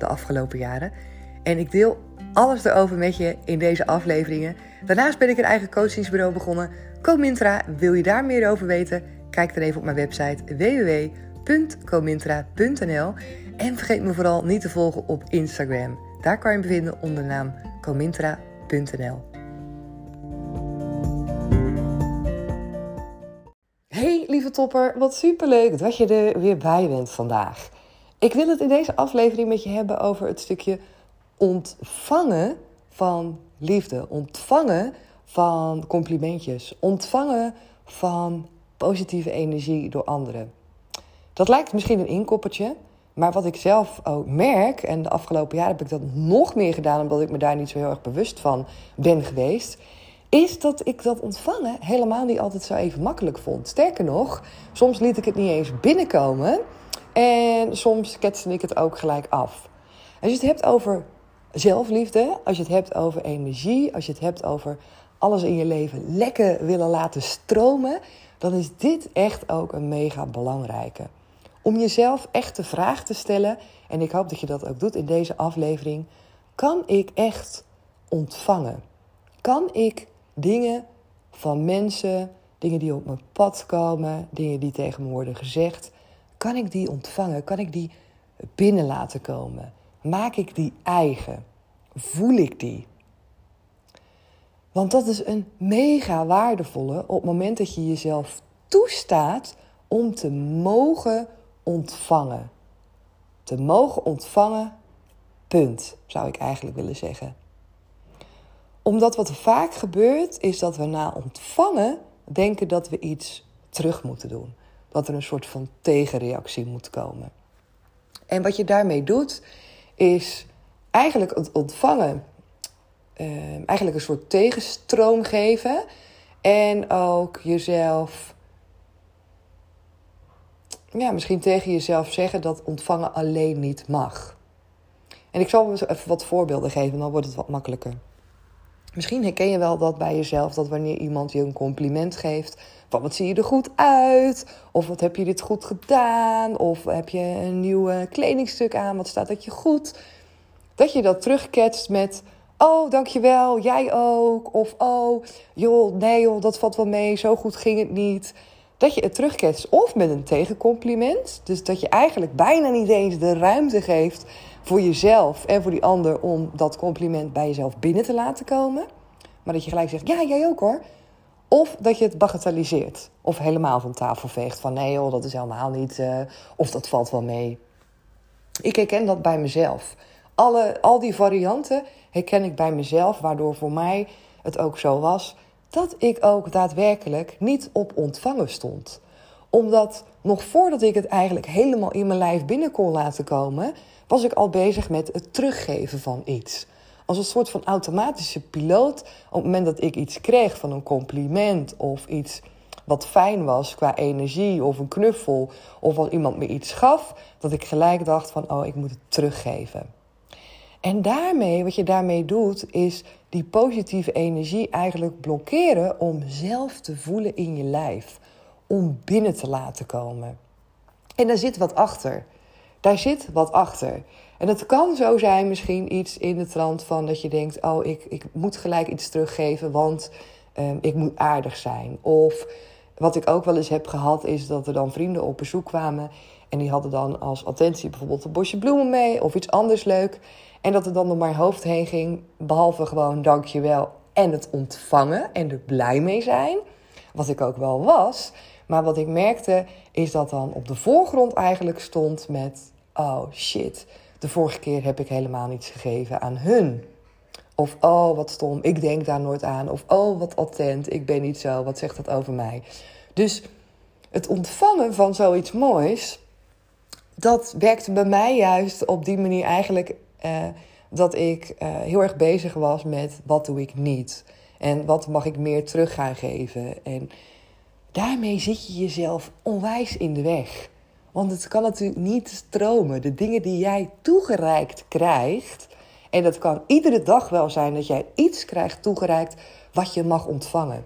de afgelopen jaren. En ik deel alles erover met je in deze afleveringen. Daarnaast ben ik een eigen coachingsbureau begonnen. Comintra, wil je daar meer over weten? Kijk dan even op mijn website www.comintra.nl. En vergeet me vooral niet te volgen op Instagram. Daar kan je me vinden onder de naam comintra.nl. Hey lieve topper, wat superleuk dat je er weer bij bent vandaag. Ik wil het in deze aflevering met je hebben over het stukje ontvangen van liefde, ontvangen van complimentjes, ontvangen van positieve energie door anderen. Dat lijkt misschien een inkoppertje, maar wat ik zelf ook merk, en de afgelopen jaren heb ik dat nog meer gedaan omdat ik me daar niet zo heel erg bewust van ben geweest, is dat ik dat ontvangen helemaal niet altijd zo even makkelijk vond. Sterker nog, soms liet ik het niet eens binnenkomen en soms ketste ik het ook gelijk af. Als je het hebt over zelfliefde, als je het hebt over energie, als je het hebt over alles in je leven lekker willen laten stromen, dan is dit echt ook een mega belangrijke. Om jezelf echt de vraag te stellen, en ik hoop dat je dat ook doet in deze aflevering: kan ik echt ontvangen? Kan ik dingen van mensen, dingen die op mijn pad komen, dingen die tegen me worden gezegd, kan ik die ontvangen? Kan ik die binnen laten komen? Maak ik die eigen? Voel ik die? Want dat is een mega waardevolle op het moment dat je jezelf toestaat om te mogen ontvangen. Te mogen ontvangen, punt, zou ik eigenlijk willen zeggen. Omdat wat vaak gebeurt, is dat we na ontvangen denken dat we iets terug moeten doen dat er een soort van tegenreactie moet komen. En wat je daarmee doet, is eigenlijk het ontvangen, uh, eigenlijk een soort tegenstroom geven. En ook jezelf, ja, misschien tegen jezelf zeggen dat ontvangen alleen niet mag. En ik zal even wat voorbeelden geven, dan wordt het wat makkelijker. Misschien herken je wel dat bij jezelf, dat wanneer iemand je een compliment geeft, van wat zie je er goed uit? Of wat heb je dit goed gedaan? Of heb je een nieuw kledingstuk aan? Wat staat dat je goed? Dat je dat terugketst met. Oh, dankjewel, jij ook. Of oh, joh, nee joh, dat valt wel mee, zo goed ging het niet. Dat je het terugketst of met een tegencompliment. Dus dat je eigenlijk bijna niet eens de ruimte geeft voor jezelf en voor die ander om dat compliment bij jezelf binnen te laten komen. Maar dat je gelijk zegt, ja, jij ook hoor. Of dat je het bagatelliseert. Of helemaal van tafel veegt. Van nee joh, dat is helemaal niet. Uh, of dat valt wel mee. Ik herken dat bij mezelf. Alle, al die varianten herken ik bij mezelf. Waardoor voor mij het ook zo was. Dat ik ook daadwerkelijk niet op ontvangen stond. Omdat nog voordat ik het eigenlijk helemaal in mijn lijf binnen kon laten komen. Was ik al bezig met het teruggeven van iets als een soort van automatische piloot. Op het moment dat ik iets kreeg van een compliment of iets wat fijn was qua energie of een knuffel of als iemand me iets gaf, dat ik gelijk dacht van oh, ik moet het teruggeven. En daarmee, wat je daarmee doet, is die positieve energie eigenlijk blokkeren om zelf te voelen in je lijf. Om binnen te laten komen. En daar zit wat achter. Daar zit wat achter. En het kan zo zijn, misschien iets in de trant van dat je denkt: oh, ik, ik moet gelijk iets teruggeven, want um, ik moet aardig zijn. Of wat ik ook wel eens heb gehad, is dat er dan vrienden op bezoek kwamen. En die hadden dan als attentie bijvoorbeeld een bosje bloemen mee of iets anders leuk. En dat er dan door mijn hoofd heen ging, behalve gewoon dankjewel en het ontvangen en er blij mee zijn. Wat ik ook wel was. Maar wat ik merkte, is dat dan op de voorgrond eigenlijk stond met: oh shit de vorige keer heb ik helemaal niets gegeven aan hun. Of oh, wat stom, ik denk daar nooit aan. Of oh, wat attent, ik ben niet zo, wat zegt dat over mij? Dus het ontvangen van zoiets moois, dat werkte bij mij juist op die manier eigenlijk uh, dat ik uh, heel erg bezig was met wat doe ik niet. En wat mag ik meer terug gaan geven. En daarmee zit je jezelf onwijs in de weg. Want het kan natuurlijk niet stromen. De dingen die jij toegereikt krijgt. En dat kan iedere dag wel zijn dat jij iets krijgt toegereikt wat je mag ontvangen.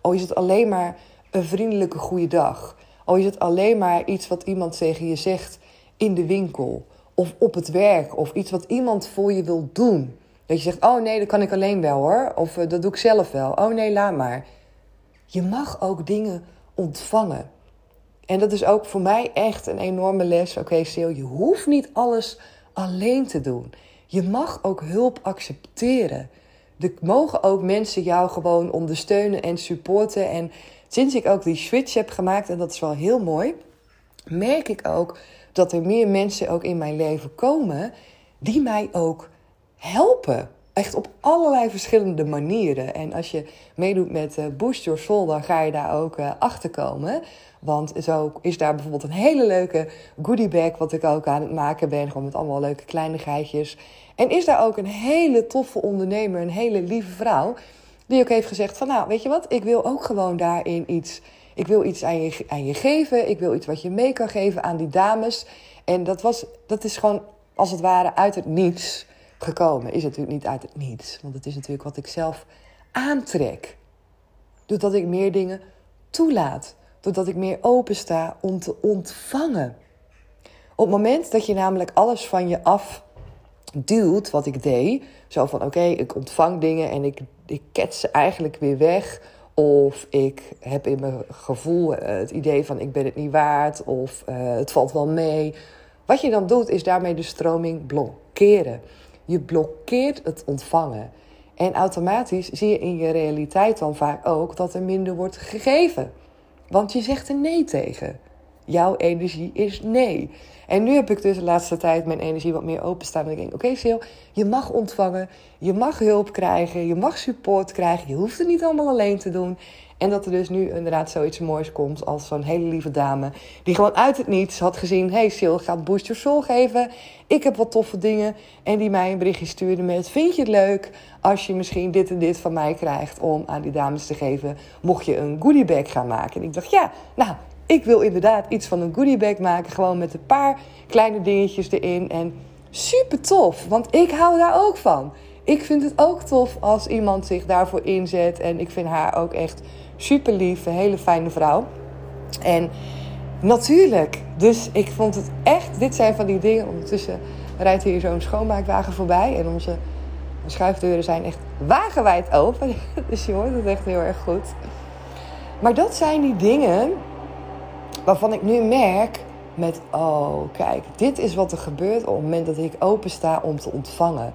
Al is het alleen maar een vriendelijke goede dag. Al is het alleen maar iets wat iemand tegen je zegt in de winkel. Of op het werk. Of iets wat iemand voor je wil doen. Dat je zegt, oh nee, dat kan ik alleen wel hoor. Of eh, dat doe ik zelf wel. Oh nee, laat maar. Je mag ook dingen ontvangen. En dat is ook voor mij echt een enorme les. Oké, okay, Sil, je hoeft niet alles alleen te doen. Je mag ook hulp accepteren. Er mogen ook mensen jou gewoon ondersteunen en supporten. En sinds ik ook die switch heb gemaakt, en dat is wel heel mooi, merk ik ook dat er meer mensen ook in mijn leven komen die mij ook helpen. Echt op allerlei verschillende manieren. En als je meedoet met uh, Boost Your Soul, dan ga je daar ook uh, achter komen. Want zo is daar bijvoorbeeld een hele leuke goodie bag, wat ik ook aan het maken ben. Gewoon met allemaal leuke kleinigheidjes. En is daar ook een hele toffe ondernemer, een hele lieve vrouw, die ook heeft gezegd van nou, weet je wat, ik wil ook gewoon daarin iets. Ik wil iets aan je, aan je geven. Ik wil iets wat je mee kan geven aan die dames. En dat, was, dat is gewoon als het ware uit het niets gekomen. Is natuurlijk niet uit het niets. Want het is natuurlijk wat ik zelf aantrek. Doordat ik meer dingen toelaat. Doordat ik meer open sta om te ontvangen. Op het moment dat je namelijk alles van je af duwt, wat ik deed. Zo van oké, ik ontvang dingen en ik, ik ket ze eigenlijk weer weg. Of ik heb in mijn gevoel eh, het idee van ik ben het niet waard. Of uh, het valt wel mee. Wat je dan doet, is daarmee de stroming blokkeren. Je blokkeert het ontvangen. En automatisch zie je in je realiteit dan vaak ook dat er minder wordt gegeven. Want je zegt er nee tegen. Jouw energie is nee. En nu heb ik dus de laatste tijd mijn energie wat meer openstaan. En ik denk, oké Sil, je mag ontvangen. Je mag hulp krijgen. Je mag support krijgen. Je hoeft het niet allemaal alleen te doen. En dat er dus nu inderdaad zoiets moois komt als zo'n hele lieve dame. Die gewoon uit het niets had gezien. Hey Sil, ga Boost Your Soul geven. Ik heb wat toffe dingen. En die mij een berichtje stuurde met... Vind je het leuk als je misschien dit en dit van mij krijgt... om aan die dames te geven. Mocht je een goodie bag gaan maken. En ik dacht, ja, nou, ik wil inderdaad iets van een goodie bag maken. Gewoon met een paar kleine dingetjes erin. En super tof, want ik hou daar ook van. Ik vind het ook tof als iemand zich daarvoor inzet. En ik vind haar ook echt super lief, een hele fijne vrouw. En natuurlijk, dus ik vond het echt, dit zijn van die dingen. Ondertussen rijdt hier zo'n schoonmaakwagen voorbij. En onze schuifdeuren zijn echt wagenwijd open. Dus je hoort het echt heel erg goed. Maar dat zijn die dingen waarvan ik nu merk met, oh kijk, dit is wat er gebeurt op het moment dat ik open sta om te ontvangen.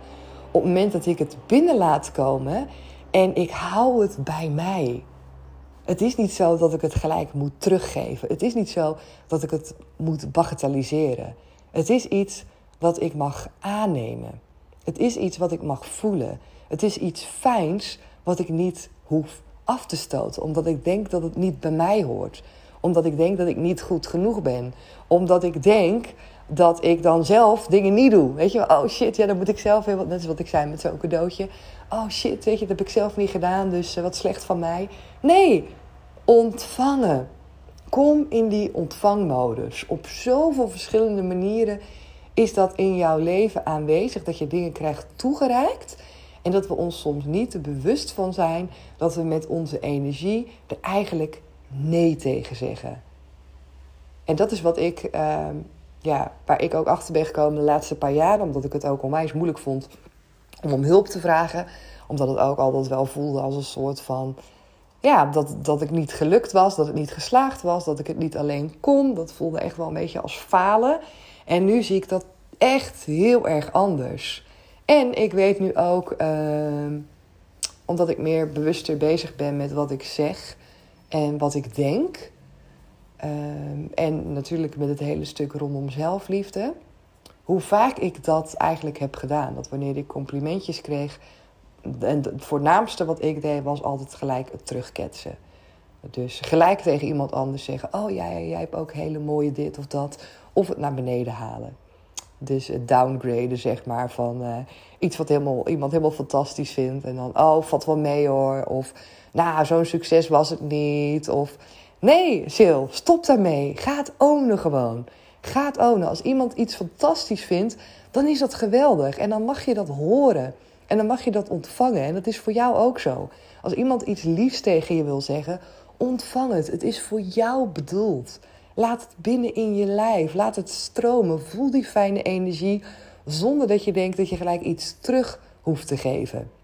Op het moment dat ik het binnen laat komen en ik hou het bij mij. Het is niet zo dat ik het gelijk moet teruggeven. Het is niet zo dat ik het moet bagatelliseren. Het is iets wat ik mag aannemen. Het is iets wat ik mag voelen. Het is iets fijns wat ik niet hoef af te stoten, omdat ik denk dat het niet bij mij hoort omdat ik denk dat ik niet goed genoeg ben. Omdat ik denk dat ik dan zelf dingen niet doe. Weet je oh shit, ja, dan moet ik zelf weer... Net is wat ik zei met zo'n cadeautje. Oh shit, weet je, dat heb ik zelf niet gedaan, dus uh, wat slecht van mij. Nee, ontvangen. Kom in die ontvangmodus. Op zoveel verschillende manieren is dat in jouw leven aanwezig. Dat je dingen krijgt toegereikt. En dat we ons soms niet te bewust van zijn dat we met onze energie er eigenlijk nee tegen zeggen. En dat is wat ik, ehm, ja, waar ik ook achter ben gekomen de laatste paar jaar, omdat ik het ook onwijs moeilijk vond om om hulp te vragen. Omdat het ook altijd wel voelde als een soort van, ja, dat, dat ik niet gelukt was, dat het niet geslaagd was, dat ik het niet alleen kon. Dat voelde echt wel een beetje als falen. En nu zie ik dat echt heel erg anders. En ik weet nu ook, uh, omdat ik meer bewuster bezig ben met wat ik zeg, en wat ik denk. Ehm, en natuurlijk met het hele stuk rondom zelfliefde. Hoe vaak ik dat eigenlijk heb gedaan. Dat wanneer ik complimentjes kreeg. En het voornaamste wat ik deed was altijd gelijk het terugketsen. Dus gelijk tegen iemand anders zeggen: Oh ja, jij hebt ook hele mooie dit of dat. Of het naar beneden halen. Dus het downgraden, zeg maar, van uh, iets wat helemaal, iemand helemaal fantastisch vindt. En dan, oh, valt wel mee hoor. Of, nou, zo'n succes was het niet. Of, nee, Sil, stop daarmee. Ga het ownen gewoon. Ga het ownen. Als iemand iets fantastisch vindt, dan is dat geweldig. En dan mag je dat horen. En dan mag je dat ontvangen. En dat is voor jou ook zo. Als iemand iets liefs tegen je wil zeggen, ontvang het. Het is voor jou bedoeld. Laat het binnen in je lijf. Laat het stromen. Voel die fijne energie. Zonder dat je denkt dat je gelijk iets terug hoeft te geven.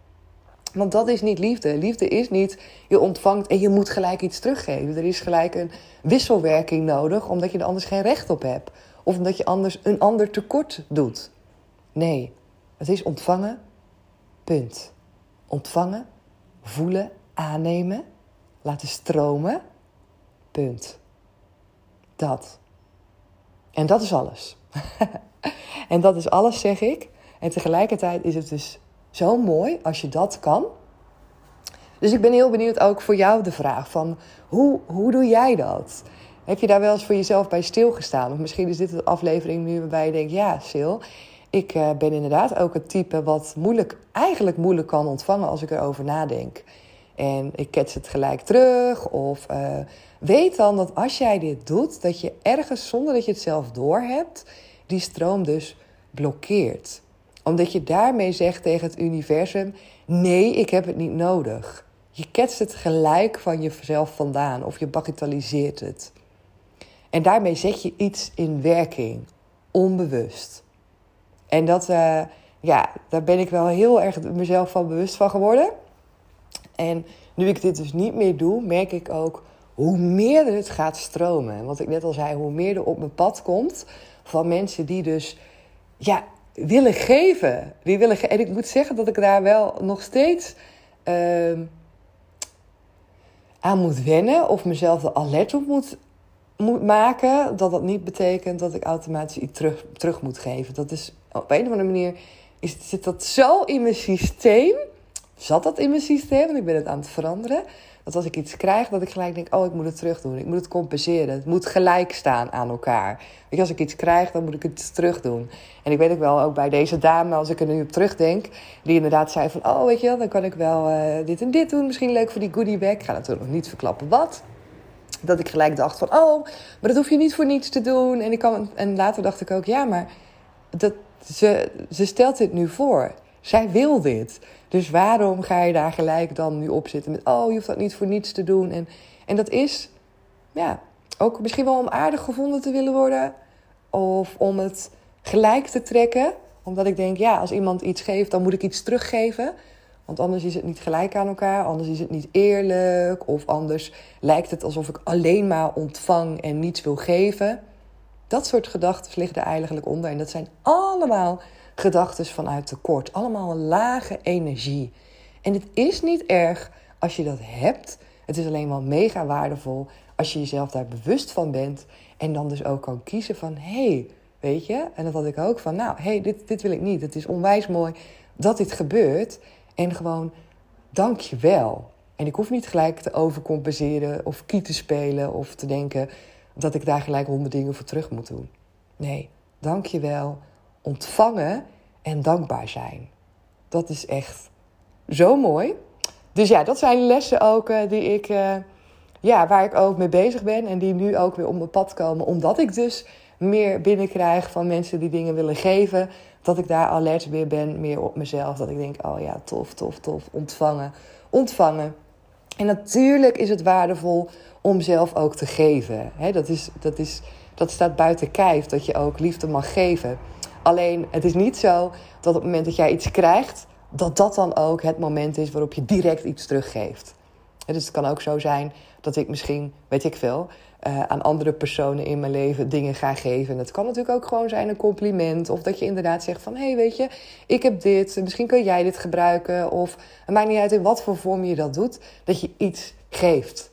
Want dat is niet liefde. Liefde is niet je ontvangt en je moet gelijk iets teruggeven. Er is gelijk een wisselwerking nodig, omdat je er anders geen recht op hebt. Of omdat je anders een ander tekort doet. Nee, het is ontvangen, punt. Ontvangen, voelen, aannemen, laten stromen, punt. Dat. En dat is alles. en dat is alles, zeg ik. En tegelijkertijd is het dus zo mooi als je dat kan. Dus ik ben heel benieuwd ook voor jou de vraag van hoe, hoe doe jij dat? Heb je daar wel eens voor jezelf bij stilgestaan? Of misschien is dit een aflevering nu waarbij je denkt, ja, Sil, ik uh, ben inderdaad ook het type wat moeilijk, eigenlijk moeilijk kan ontvangen als ik erover nadenk. En ik kets het gelijk terug. Of uh, weet dan dat als jij dit doet, dat je ergens zonder dat je het zelf doorhebt, die stroom dus blokkeert. Omdat je daarmee zegt tegen het universum: nee, ik heb het niet nodig. Je ketst het gelijk van jezelf vandaan of je bagatelliseert het. En daarmee zet je iets in werking, onbewust. En dat, uh, ja, daar ben ik wel heel erg mezelf van bewust van geworden. En nu ik dit dus niet meer doe, merk ik ook hoe meer het gaat stromen. Wat ik net al zei, hoe meer er op mijn pad komt van mensen die dus ja, willen geven. Die willen ge en ik moet zeggen dat ik daar wel nog steeds uh, aan moet wennen of mezelf er alert op moet, moet maken. Dat dat niet betekent dat ik automatisch iets terug, terug moet geven. Dat is op een of andere manier is, zit dat zo in mijn systeem zat dat in mijn systeem, want ik ben het aan het veranderen. Dat als ik iets krijg, dat ik gelijk denk: oh, ik moet het terug doen. Ik moet het compenseren. Het moet gelijk staan aan elkaar. Weet je, als ik iets krijg, dan moet ik het terug doen. En ik weet ook wel, ook bij deze dame, als ik er nu op terugdenk, die inderdaad zei: van, oh, weet je dan kan ik wel uh, dit en dit doen. Misschien leuk voor die goodie bag. Ik ga natuurlijk nog niet verklappen wat. Dat ik gelijk dacht: van, oh, maar dat hoef je niet voor niets te doen. En, ik kan, en later dacht ik ook: ja, maar dat, ze, ze stelt dit nu voor. Zij wil dit. Dus waarom ga je daar gelijk dan nu op zitten met... oh, je hoeft dat niet voor niets te doen. En, en dat is, ja, ook misschien wel om aardig gevonden te willen worden... of om het gelijk te trekken. Omdat ik denk, ja, als iemand iets geeft, dan moet ik iets teruggeven... Want anders is het niet gelijk aan elkaar, anders is het niet eerlijk, of anders lijkt het alsof ik alleen maar ontvang en niets wil geven. Dat soort gedachten liggen er eigenlijk onder. En dat zijn allemaal gedachten vanuit tekort. Allemaal een lage energie. En het is niet erg als je dat hebt. Het is alleen wel mega waardevol als je jezelf daar bewust van bent. En dan dus ook kan kiezen van, hé, hey, weet je. En dat had ik ook van, nou, hé, hey, dit, dit wil ik niet. Het is onwijs mooi dat dit gebeurt. En gewoon, dank je wel. En ik hoef niet gelijk te overcompenseren of kie te spelen of te denken dat ik daar gelijk honderd dingen voor terug moet doen. Nee, dank je wel ontvangen en dankbaar zijn. Dat is echt zo mooi. Dus ja, dat zijn lessen ook uh, die ik, uh, ja, waar ik ook mee bezig ben. En die nu ook weer op mijn pad komen. Omdat ik dus meer binnenkrijg van mensen die dingen willen geven. Dat ik daar alert weer ben, meer op mezelf. Dat ik denk, oh ja, tof, tof, tof. Ontvangen, ontvangen. En natuurlijk is het waardevol om zelf ook te geven. dat, is, dat, is, dat staat buiten kijf, dat je ook liefde mag geven. Alleen het is niet zo dat op het moment dat jij iets krijgt, dat dat dan ook het moment is waarop je direct iets teruggeeft. Dus het kan ook zo zijn dat ik misschien, weet ik veel, uh, aan andere personen in mijn leven dingen ga geven. En het kan natuurlijk ook gewoon zijn een compliment. Of dat je inderdaad zegt van, hé, hey, weet je, ik heb dit. Misschien kun jij dit gebruiken. Of het maakt niet uit in wat voor vorm je dat doet. Dat je iets geeft.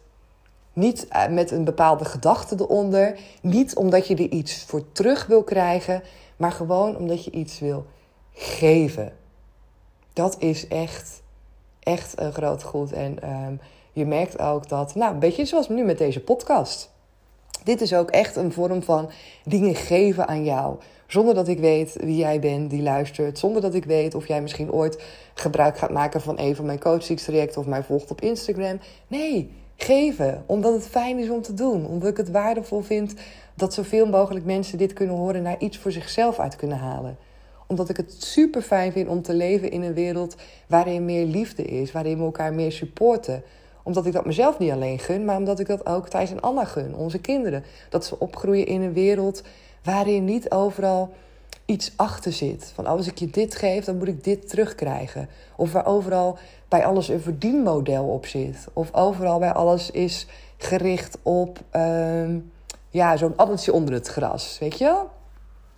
Niet eh, met een bepaalde gedachte eronder. Niet omdat je er iets voor terug wil krijgen maar gewoon omdat je iets wil geven. Dat is echt, echt een groot goed. En um, je merkt ook dat, nou, een beetje zoals nu met deze podcast. Dit is ook echt een vorm van dingen geven aan jou. Zonder dat ik weet wie jij bent die luistert. Zonder dat ik weet of jij misschien ooit gebruik gaat maken van een van mijn coachingstrajecten of mij volgt op Instagram. Nee, geven. Omdat het fijn is om te doen. Omdat ik het waardevol vind dat zoveel mogelijk mensen dit kunnen horen naar iets voor zichzelf uit kunnen halen omdat ik het super fijn vind om te leven in een wereld waarin meer liefde is, waarin we elkaar meer supporten. Omdat ik dat mezelf niet alleen gun, maar omdat ik dat ook Thijs en Anna gun, onze kinderen. Dat ze opgroeien in een wereld waarin niet overal iets achter zit. Van oh, als ik je dit geef, dan moet ik dit terugkrijgen. Of waar overal bij alles een verdienmodel op zit. Of overal bij alles is gericht op uh, ja, zo'n appeltje onder het gras. Weet je wel?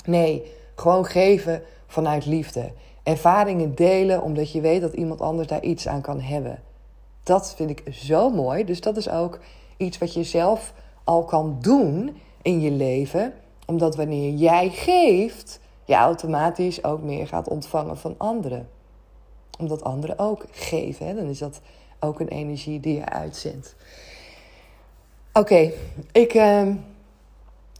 Nee, gewoon geven vanuit liefde. Ervaringen delen omdat je weet dat iemand anders daar iets aan kan hebben. Dat vind ik zo mooi. Dus dat is ook iets wat je zelf al kan doen in je leven. Omdat wanneer jij geeft, je automatisch ook meer gaat ontvangen van anderen. Omdat anderen ook geven. Hè? Dan is dat ook een energie die je uitzendt. Oké, ik. Uh,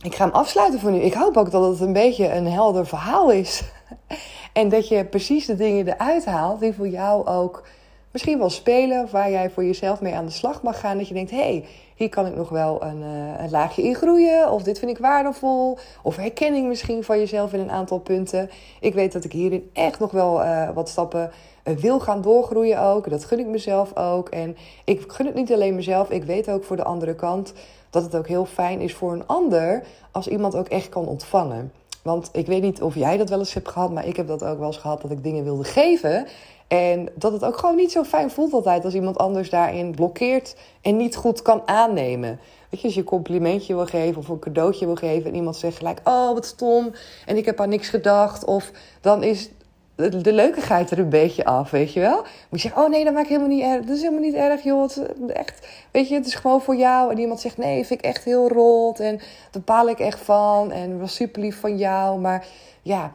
ik ga hem afsluiten voor nu. Ik hoop ook dat het een beetje een helder verhaal is. en dat je precies de dingen eruit haalt die voor jou ook misschien wel spelen. Of waar jij voor jezelf mee aan de slag mag gaan. Dat je denkt, hé, hey, hier kan ik nog wel een, uh, een, laagje in groeien. Of dit vind ik waardevol. Of herkenning misschien van jezelf in een aantal punten. Ik weet dat ik hierin echt nog wel uh, wat stappen uh, wil gaan doorgroeien ook. Dat gun ik mezelf ook. En ik gun het niet alleen mezelf. Ik weet ook voor de andere kant dat het ook heel fijn is voor een ander als iemand ook echt kan ontvangen. Want ik weet niet of jij dat wel eens hebt gehad, maar ik heb dat ook wel eens gehad dat ik dingen wilde geven. En dat het ook gewoon niet zo fijn voelt altijd als iemand anders daarin blokkeert en niet goed kan aannemen. Weet je, als je een complimentje wil geven of een cadeautje wil geven en iemand zegt gelijk: Oh, wat stom en ik heb aan niks gedacht. Of dan is de leukigheid er een beetje af, weet je wel. Moet je zeggen, oh nee, dat maakt helemaal niet erg. Dat is helemaal niet erg, joh. Echt, weet je, het is gewoon voor jou. En iemand zegt, nee, vind ik echt heel rot. En daar bepaal ik echt van. En was super lief van jou. Maar ja,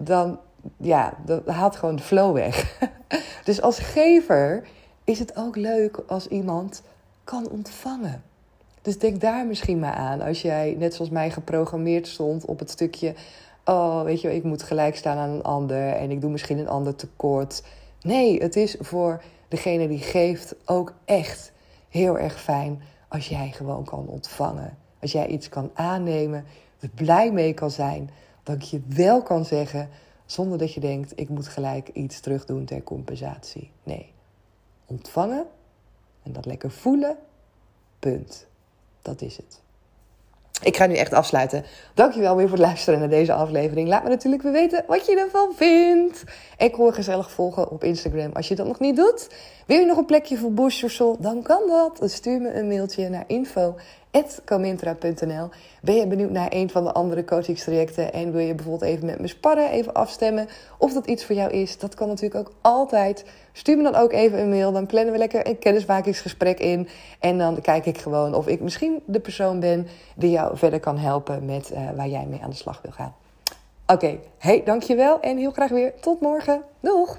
dan, ja, dat haalt gewoon de flow weg. dus als gever is het ook leuk als iemand kan ontvangen. Dus denk daar misschien maar aan. Als jij, net zoals mij, geprogrammeerd stond op het stukje oh, weet je, ik moet gelijk staan aan een ander en ik doe misschien een ander tekort. Nee, het is voor degene die geeft ook echt heel erg fijn als jij gewoon kan ontvangen. Als jij iets kan aannemen, er blij mee kan zijn, dat je wel kan zeggen zonder dat je denkt, ik moet gelijk iets terug doen ter compensatie. Nee, ontvangen en dat lekker voelen, punt. Dat is het. Ik ga nu echt afsluiten. Dankjewel weer voor het luisteren naar deze aflevering. Laat me natuurlijk weer weten wat je ervan vindt. Ik hoor gezellig volgen op Instagram als je dat nog niet doet. Wil je nog een plekje voor Soul? Dan kan dat. Stuur me een mailtje naar info comintra.nl. Ben je benieuwd naar een van de andere coachingstrajecten en wil je bijvoorbeeld even met me sparren, even afstemmen of dat iets voor jou is? Dat kan natuurlijk ook altijd. Stuur me dan ook even een mail, dan plannen we lekker een kennismakingsgesprek in en dan kijk ik gewoon of ik misschien de persoon ben die jou verder kan helpen met uh, waar jij mee aan de slag wil gaan. Oké, okay. dankjewel en heel graag weer tot morgen. Doeg!